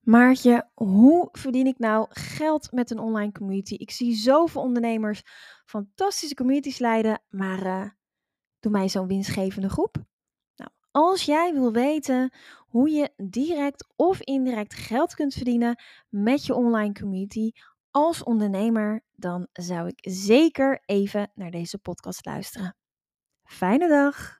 Maartje, hoe verdien ik nou geld met een online community? Ik zie zoveel ondernemers fantastische communities leiden, maar uh, doe mij zo'n winstgevende groep. Nou, als jij wil weten hoe je direct of indirect geld kunt verdienen met je online community als ondernemer, dan zou ik zeker even naar deze podcast luisteren. Fijne dag!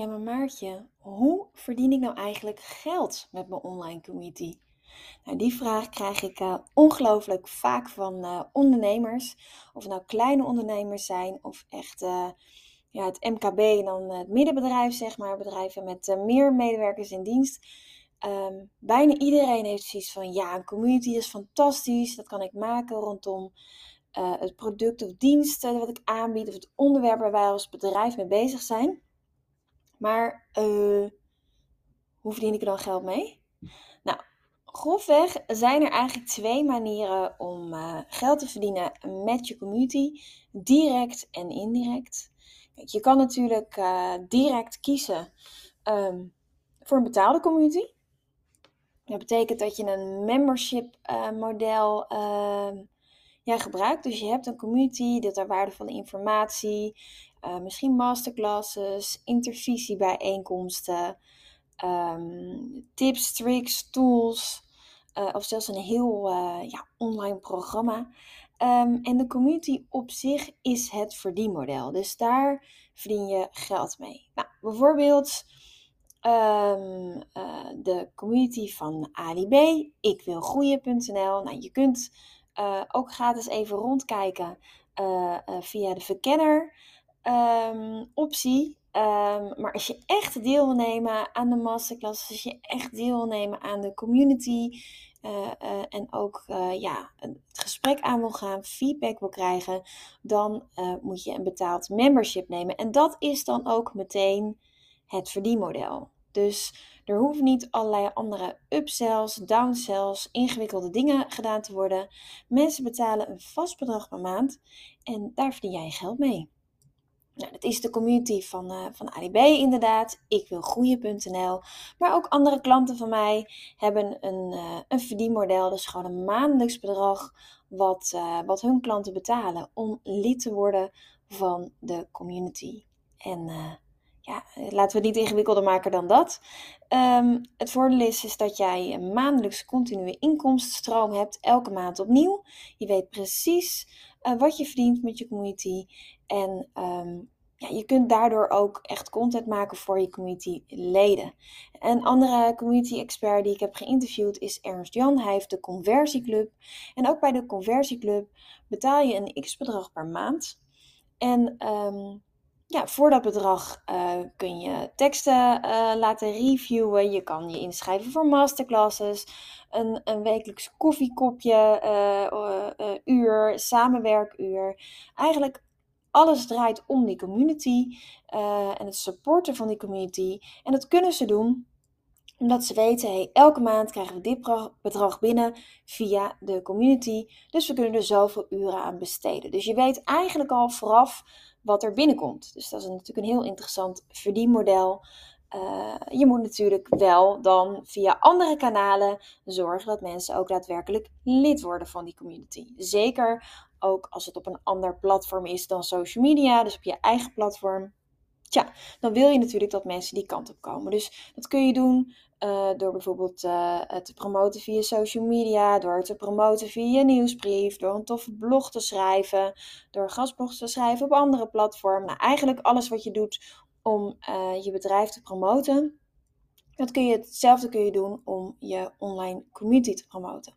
Ja, maar Maartje, hoe verdien ik nou eigenlijk geld met mijn online community? Nou, die vraag krijg ik uh, ongelooflijk vaak van uh, ondernemers. Of het nou kleine ondernemers zijn of echt uh, ja, het MKB en dan het middenbedrijf, zeg maar. Bedrijven met meer medewerkers in dienst. Um, bijna iedereen heeft zoiets van, ja, een community is fantastisch. Dat kan ik maken rondom het product of dienst wat ik aanbied. Of het onderwerp waar wij als bedrijf mee bezig zijn. Maar uh, hoe verdien ik er dan geld mee? Nou, grofweg zijn er eigenlijk twee manieren om uh, geld te verdienen met je community: direct en indirect. Kijk, je kan natuurlijk uh, direct kiezen um, voor een betaalde community. Dat betekent dat je een membership model ehm, ja, gebruikt. Dus je hebt een community, dat er waardevolle informatie, uh, misschien masterclasses, intervisiebijeenkomsten, um, tips, tricks, tools uh, of zelfs een heel uh, ja, online programma. Um, en de community op zich is het verdienmodel. Dus daar verdien je geld mee. Nou, bijvoorbeeld um, de community van AliB, ik wil groeien.nl. Nou, je kunt ook gratis even rondkijken via de verkenner um, optie. Um, maar als je echt deel wil nemen aan de masterclass, als je echt deel wil nemen aan de community uh, uh, en ook uh, ja, het gesprek aan wil gaan, feedback wil krijgen, dan moet je een betaald membership nemen. En dat is dan ook meteen het verdienmodel. Dus er hoeven niet allerlei andere upsells, downsells, ingewikkelde dingen gedaan te worden. Mensen betalen een vast bedrag per maand en daar verdien jij geld mee. Nou, dat is de community van, uh, van ADB inderdaad. Ik wil groeien.nl. Maar ook andere klanten van mij hebben een, uh, een verdienmodel. Dus gewoon een maandelijks bedrag wat, uh, wat hun klanten betalen om lid te worden van de community. En ja, laten we het niet ingewikkelder maken dan dat. Um, het voordeel is, is dat jij een maandelijks continue inkomstenstroom hebt, elke maand opnieuw. Je weet precies wat je verdient met je community. En um, ja, je kunt daardoor ook echt content maken voor je community leden. Een andere community expert die ik heb geïnterviewd is Ernst Jan. Hij heeft de Conversieclub. En ook bij de Conversieclub betaal je een x bedrag per maand. En um, ja, voor dat bedrag uh, kun je teksten uh, laten reviewen. Je kan je inschrijven voor masterclasses. Een, een wekelijks koffiekopje, uh, uur, samenwerkuur. Eigenlijk alles draait om die community en het supporten van die community. En dat kunnen ze doen omdat ze weten, hey, elke maand krijgen we dit bedrag binnen via de community. Dus we kunnen er zoveel uren aan besteden. Dus je weet eigenlijk al vooraf wat er binnenkomt. Dus dat is natuurlijk een heel interessant verdienmodel. Uh, je moet natuurlijk wel dan via andere kanalen zorgen dat mensen ook daadwerkelijk lid worden van die community. Zeker ook als het op een ander platform is dan social media, dus op je eigen platform. Tja, dan wil je natuurlijk dat mensen die kant op komen. Dus dat kun je doen uh, door bijvoorbeeld uh, te promoten via social media, door te promoten via je nieuwsbrief, door een toffe blog te schrijven, door gastblogs te schrijven op andere platformen. Nou, eigenlijk alles wat je doet om uh, je bedrijf te promoten, Dat kun je, hetzelfde kun je doen om je online community te promoten.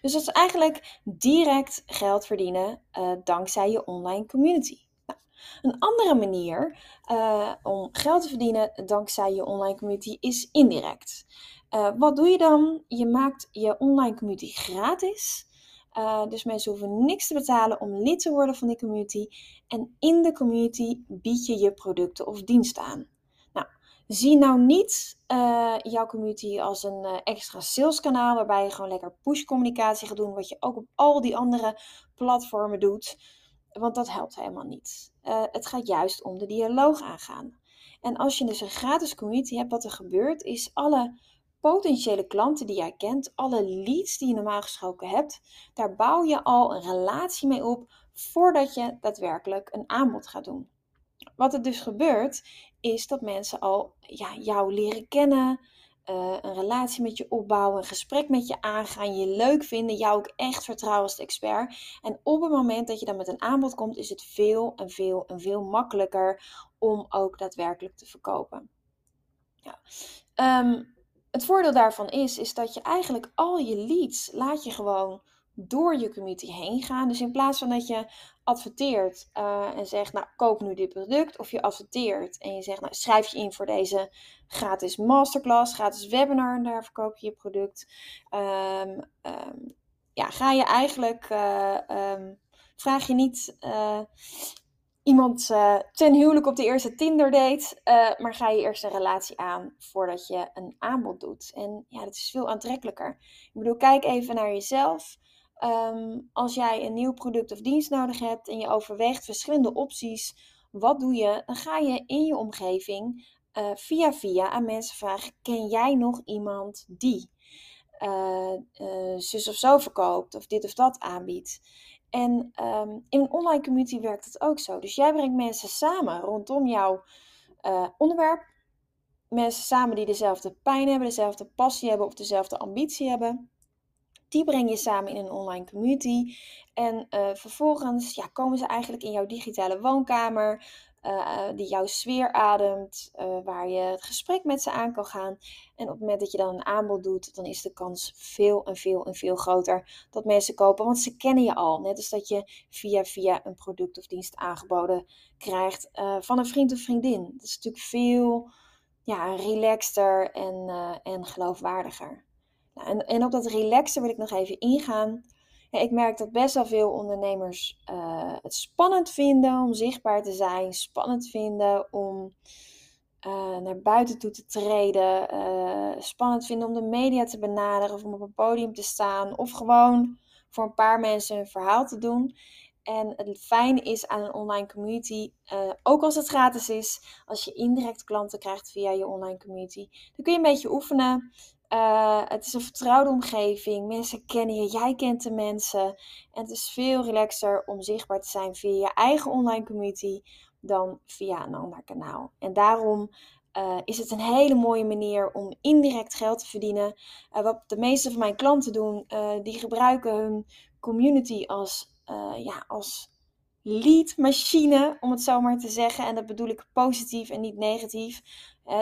Dus dat is eigenlijk direct geld verdienen uh, dankzij je online community. Nou, een andere manier uh, om geld te verdienen dankzij je online community is indirect. Wat doe je dan? Je maakt je online community gratis. Dus mensen hoeven niks te betalen om lid te worden van die community. En in de community bied je je producten of diensten aan. Zie nou niet uh, jouw community als een uh, extra saleskanaal waarbij je gewoon lekker push communicatie gaat doen, wat je ook op al die andere platformen doet. Want dat helpt helemaal niet. Het gaat juist om de dialoog aangaan. En als je dus een gratis community hebt, wat er gebeurt, is alle potentiële klanten die jij kent, alle leads die je normaal gesproken hebt, daar bouw je al een relatie mee op voordat je daadwerkelijk een aanbod gaat doen. Wat er dus gebeurt, is dat mensen al ja, jou leren kennen, uh, een relatie met je opbouwen, een gesprek met je aangaan, je leuk vinden, jou ook echt vertrouwen als expert. En op het moment dat je dan met een aanbod komt, is het veel en veel en veel makkelijker om ook daadwerkelijk te verkopen. Ja. Um, het voordeel daarvan is, is dat je eigenlijk al je leads laat je gewoon door je community heen gaan. Dus in plaats van dat je adverteert uh, en zegt, nou koop nu dit product, of je adverteert en je zegt, nou schrijf je in voor deze gratis masterclass, gratis webinar en daar verkoop je je product. Um, um, ja, ga je eigenlijk, uh, um, vraag je niet uh, iemand ten huwelijk op de eerste Tinder date, maar ga je eerst een relatie aan voordat je een aanbod doet. En ja, dat is veel aantrekkelijker. Ik bedoel, kijk even naar jezelf. Um, als jij een nieuw product of dienst nodig hebt en je overweegt verschillende opties, wat doe je? Dan ga je in je omgeving uh, via via aan mensen vragen: ken jij nog iemand die zus of zo verkoopt of dit of dat aanbiedt? En um, in een online community werkt het ook zo. Dus jij brengt mensen samen rondom jouw onderwerp. Mensen samen die dezelfde pijn hebben, dezelfde passie hebben of dezelfde ambitie hebben. Die breng je samen in een online community. En uh, vervolgens ja, komen ze eigenlijk in jouw digitale woonkamer. Uh, die jouw sfeer ademt, uh, waar je het gesprek met ze aan kan gaan. En op het moment dat je dan een aanbod doet, dan is de kans veel en veel en veel groter dat mensen kopen. Want ze kennen je al. Net als dat je via via een product of dienst aangeboden krijgt van een vriend of vriendin. Dat is natuurlijk veel ja, relaxter en, en geloofwaardiger. Nou, en, en op dat relaxen wil ik nog even ingaan. Ik merk dat best wel veel ondernemers uh, het spannend vinden om zichtbaar te zijn, spannend vinden om uh, naar buiten toe te treden, uh, spannend vinden om de media te benaderen of om op een podium te staan of gewoon voor een paar mensen een verhaal te doen. En het fijne is aan een online community, ook als het gratis is, als je indirect klanten krijgt via je online community, dan kun je een beetje oefenen. Uh, het is een vertrouwde omgeving. Mensen kennen je, jij kent de mensen. En het is veel relaxer om zichtbaar te zijn via je eigen online community dan via een ander kanaal. En daarom uh, is het een hele mooie manier om indirect geld te verdienen. Uh, wat de meeste van mijn klanten doen, die gebruiken hun community als, ja, als leadmachine, om het zo maar te zeggen. En dat bedoel ik positief en niet negatief.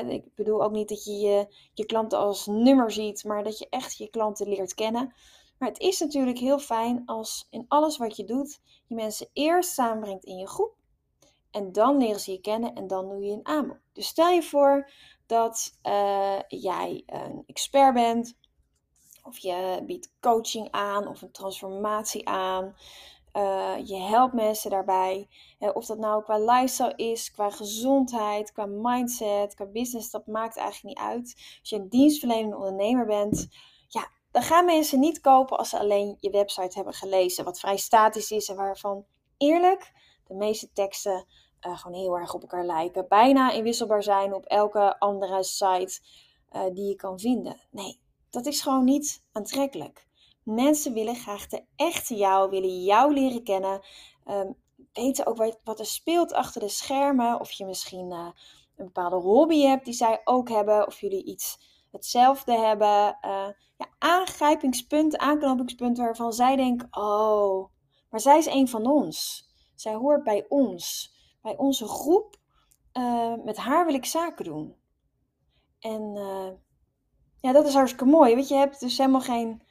Ik bedoel ook niet dat je, je je klanten als nummer ziet, maar dat je echt je klanten leert kennen. Maar het is natuurlijk heel fijn als in alles wat je doet, je mensen eerst samenbrengt in je groep. En dan leren ze je kennen en dan doe je een aanbod. Dus stel je voor dat uh, jij een expert bent, of je biedt coaching aan of een transformatie aan. Uh, je helpt mensen daarbij. of dat nou qua lifestyle is, qua gezondheid, qua mindset, qua business, dat maakt eigenlijk niet uit. Als je een dienstverlenende ondernemer bent, ja, dan gaan mensen niet kopen als ze alleen je website hebben gelezen. Wat vrij statisch is en waarvan eerlijk de meeste teksten uh, gewoon heel erg op elkaar lijken. Bijna inwisselbaar zijn op elke andere site die je kan vinden. Nee, dat is gewoon niet aantrekkelijk. Mensen willen graag de echte jou, willen jou leren kennen. Um, weten ook wat, er speelt achter de schermen. Of je misschien uh, een bepaalde hobby hebt die zij ook hebben. Of jullie iets hetzelfde hebben. Uh, ja, aangrijpingspunten, aanknopingspunten waarvan zij denken: oh, maar zij is een van ons. Zij hoort bij ons, bij onze groep. Uh, met haar wil ik zaken doen. En ja, dat is hartstikke mooi. Want je hebt dus helemaal geen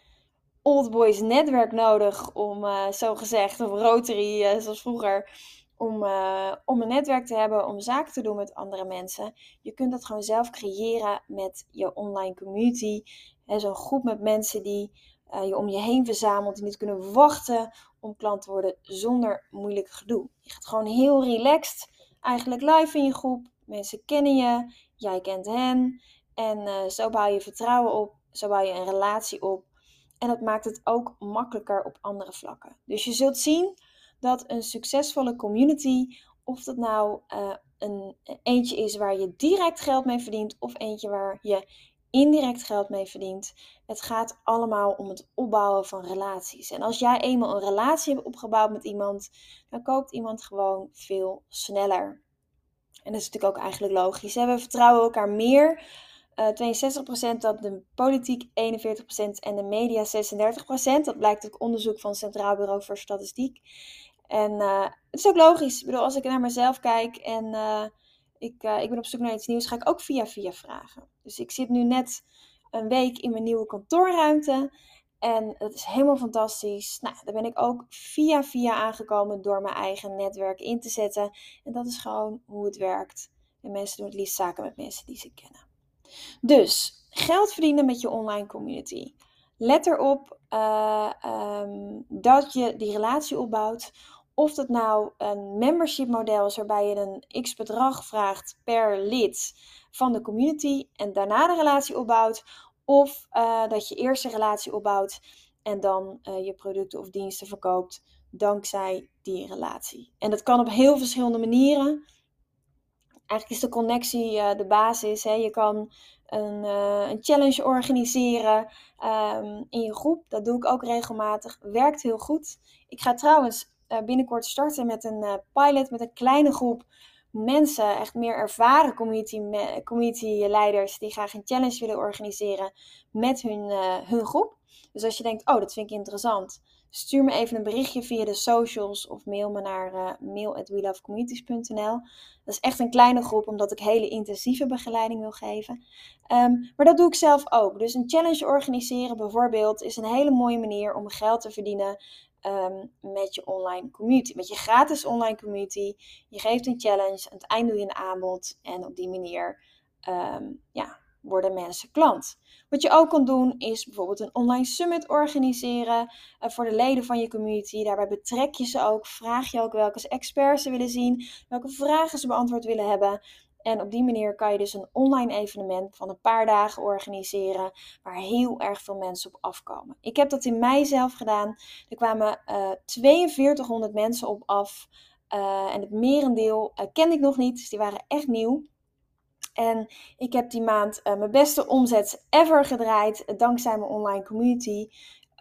old boys netwerk nodig om, uh, zo gezegd, of Rotary, uh, zoals vroeger, om, uh, om een netwerk te hebben, om zaken te doen met andere mensen. Je kunt dat gewoon zelf creëren met je online community. Zo'n groep met mensen die je om je heen verzamelt, die niet kunnen wachten om klant te worden zonder moeilijk gedoe. Je gaat gewoon heel relaxed, eigenlijk live in je groep. Mensen kennen je, jij kent hen. En zo bouw je vertrouwen op, zo bouw je een relatie op. En dat maakt het ook makkelijker op andere vlakken. Dus je zult zien dat een succesvolle community, of dat nou uh, een eentje is waar je direct geld mee verdient, of eentje waar je indirect geld mee verdient. Het gaat allemaal om het opbouwen van relaties. En als jij eenmaal een relatie hebt opgebouwd met iemand, dan koopt iemand gewoon veel sneller. En dat is natuurlijk ook eigenlijk logisch. We vertrouwen elkaar meer uh, eh, 62% dat de politiek 41% en de media 36%. Dat blijkt ook onderzoek van het Centraal Bureau voor Statistiek. En uh, het is ook logisch. Ik bedoel, als ik naar mezelf kijk en uh, ik, ik ben op zoek naar iets nieuws, ga ik ook via via vragen. Dus ik zit nu net een week in mijn nieuwe kantoorruimte. En dat is helemaal fantastisch. Nou, daar ben ik ook via via aangekomen door mijn eigen netwerk in te zetten. En dat is gewoon hoe het werkt. En mensen doen het liefst zaken met mensen die ze kennen. Dus geld verdienen met je online community. Let erop uh, dat je die relatie opbouwt. Of dat nou een membership model is waarbij je een x bedrag vraagt per lid van de community en daarna de relatie opbouwt. Of uh, dat je eerst een relatie opbouwt en dan uh, je producten of diensten verkoopt dankzij die relatie. En dat kan op heel verschillende manieren eigenlijk is de connectie uh, de basis. Hè. Je kan een, uh, een challenge organiseren um, in je groep. Dat doe ik ook regelmatig. Werkt heel goed. Ik ga trouwens uh, binnenkort starten met een pilot met een kleine groep mensen, echt meer ervaren community, community leiders, die graag een challenge willen organiseren met hun, hun groep. Dus als je denkt, oh, dat vind ik interessant, stuur me even een berichtje via de socials of mail me naar uh, mail@welovecommunities.nl. Dat is echt een kleine groep, omdat ik hele intensieve begeleiding wil geven. Um, maar dat doe ik zelf ook. Dus een challenge organiseren bijvoorbeeld is een hele mooie manier om geld te verdienen um, met je online community. Met je gratis online community. Je geeft een challenge, aan het eind doe je een aanbod en op die manier um, ja, worden mensen klant. Wat je ook kan doen is bijvoorbeeld een online summit organiseren uh, voor de leden van je community. Daarbij betrek je ze ook, vraag je ook welke experts ze willen zien, welke vragen ze beantwoord willen hebben. En op die manier kan je dus een online evenement van een paar dagen organiseren waar heel erg veel mensen op afkomen. Ik heb dat in mei zelf gedaan. Er kwamen uh, eh, 4200 mensen op af. Uh, en het merendeel kende ik nog niet, dus die waren echt nieuw. En ik heb die maand uh, mijn beste omzet ever gedraaid, dankzij mijn online community.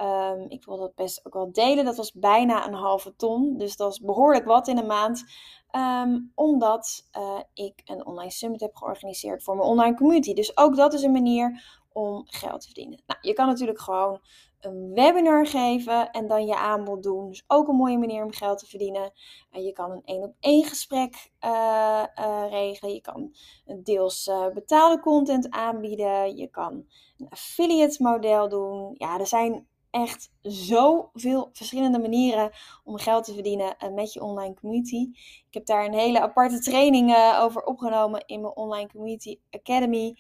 Um, ik wil dat best ook wel delen. Dat was bijna een halve ton. Dus dat is behoorlijk wat in een maand. Um, omdat uh, ik een online summit heb georganiseerd voor mijn online community. Dus ook dat is een manier om geld te verdienen. Nou, je kan natuurlijk gewoon een webinar geven en dan je aanbod doen. Dus ook een mooie manier om geld te verdienen. Uh, je kan een één op één gesprek uh, uh, regelen. Je kan deels betaalde content aanbieden. Je kan een affiliate model doen. Ja, er zijn echt zoveel verschillende manieren om geld te verdienen met je online community. Ik heb daar een hele aparte training over opgenomen in mijn Online Community Academy.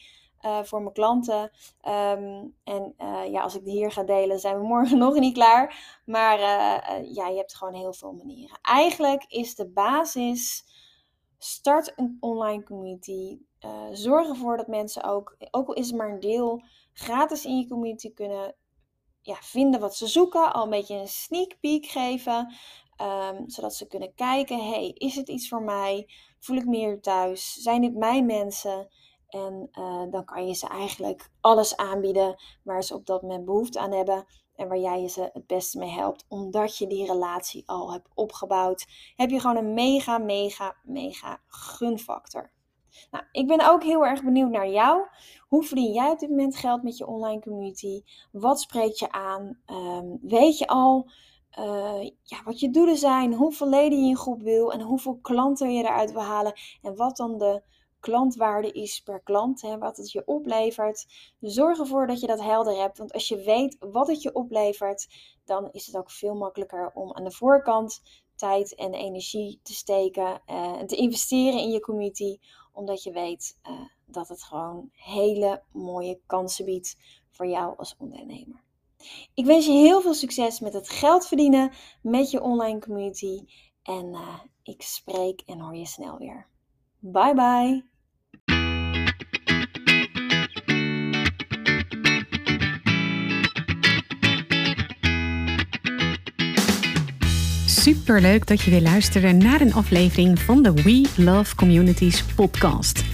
Uh, voor mijn klanten. Um, en uh, ja, als ik hier ga delen, zijn we morgen nog niet klaar. Maar uh, ja, je hebt gewoon heel veel manieren. Eigenlijk is de basis: start een online community. zorg ervoor dat mensen ook, ook al is het maar een deel, gratis in je community kunnen ja, vinden wat ze zoeken. Al een beetje een sneak peek geven. Um, zodat ze kunnen kijken: hey, is het iets voor mij? Voel ik meer thuis? Zijn dit mijn mensen? En uh, dan kan je ze eigenlijk alles aanbieden waar ze op dat moment behoefte aan hebben. En waar jij ze het beste mee helpt. Omdat je die relatie al hebt opgebouwd. Heb je gewoon een mega, mega, mega gunfactor. Nou, ik ben ook heel erg benieuwd naar jou. Hoe verdien jij op dit moment geld met je online community? Wat spreekt je aan? Um, weet je al uh, ja, wat je doelen zijn? Hoeveel leden je in je groep wil? En hoeveel klanten je eruit wil halen? En wat dan de klantwaarde is per klant, hè, wat het je oplevert. Zorg ervoor dat je dat helder hebt, want als je weet wat het je oplevert, dan is het ook veel makkelijker om aan de voorkant tijd en energie te steken uh, en te investeren in je community, omdat je weet uh, dat het gewoon hele mooie kansen biedt voor jou als ondernemer. Ik wens je heel veel succes met het geld verdienen met je online community en uh, ik spreek en hoor je snel weer. Bye bye. Super leuk dat je weer luisterde naar een aflevering van de We Love Communities podcast.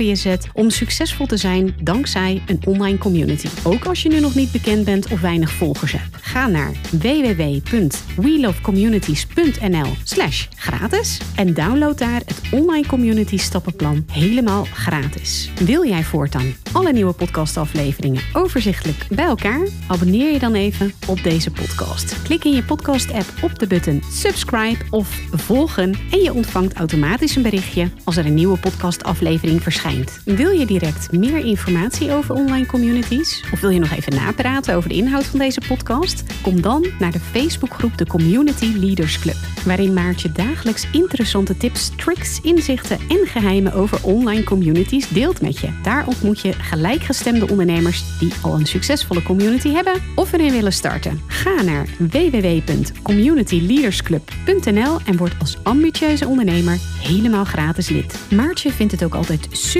je zet om succesvol te zijn dankzij een online community. Ook als je nu nog niet bekend bent of weinig volgers hebt. Ga naar www.welovecommunities.nl/slash gratis en download daar het online community stappenplan helemaal gratis. Wil jij voortaan alle nieuwe podcastafleveringen overzichtelijk bij elkaar? Abonneer je dan even op deze podcast. Klik in je podcast-app op de button subscribe of volgen en je ontvangt automatisch een berichtje als er een nieuwe podcastaflevering verschijnt. Wil je direct meer informatie over online communities? Of wil je nog even napraten over de inhoud van deze podcast? Kom dan naar de Facebookgroep de Community Leaders Club, waarin Maartje dagelijks interessante tips, tricks, inzichten en geheimen over online communities deelt met je. Daar ontmoet je gelijkgestemde ondernemers die al een succesvolle community hebben of erin willen starten. Ga naar www.communityleadersclub.nl en word als ambitieuze ondernemer helemaal gratis lid. Maartje vindt het ook altijd super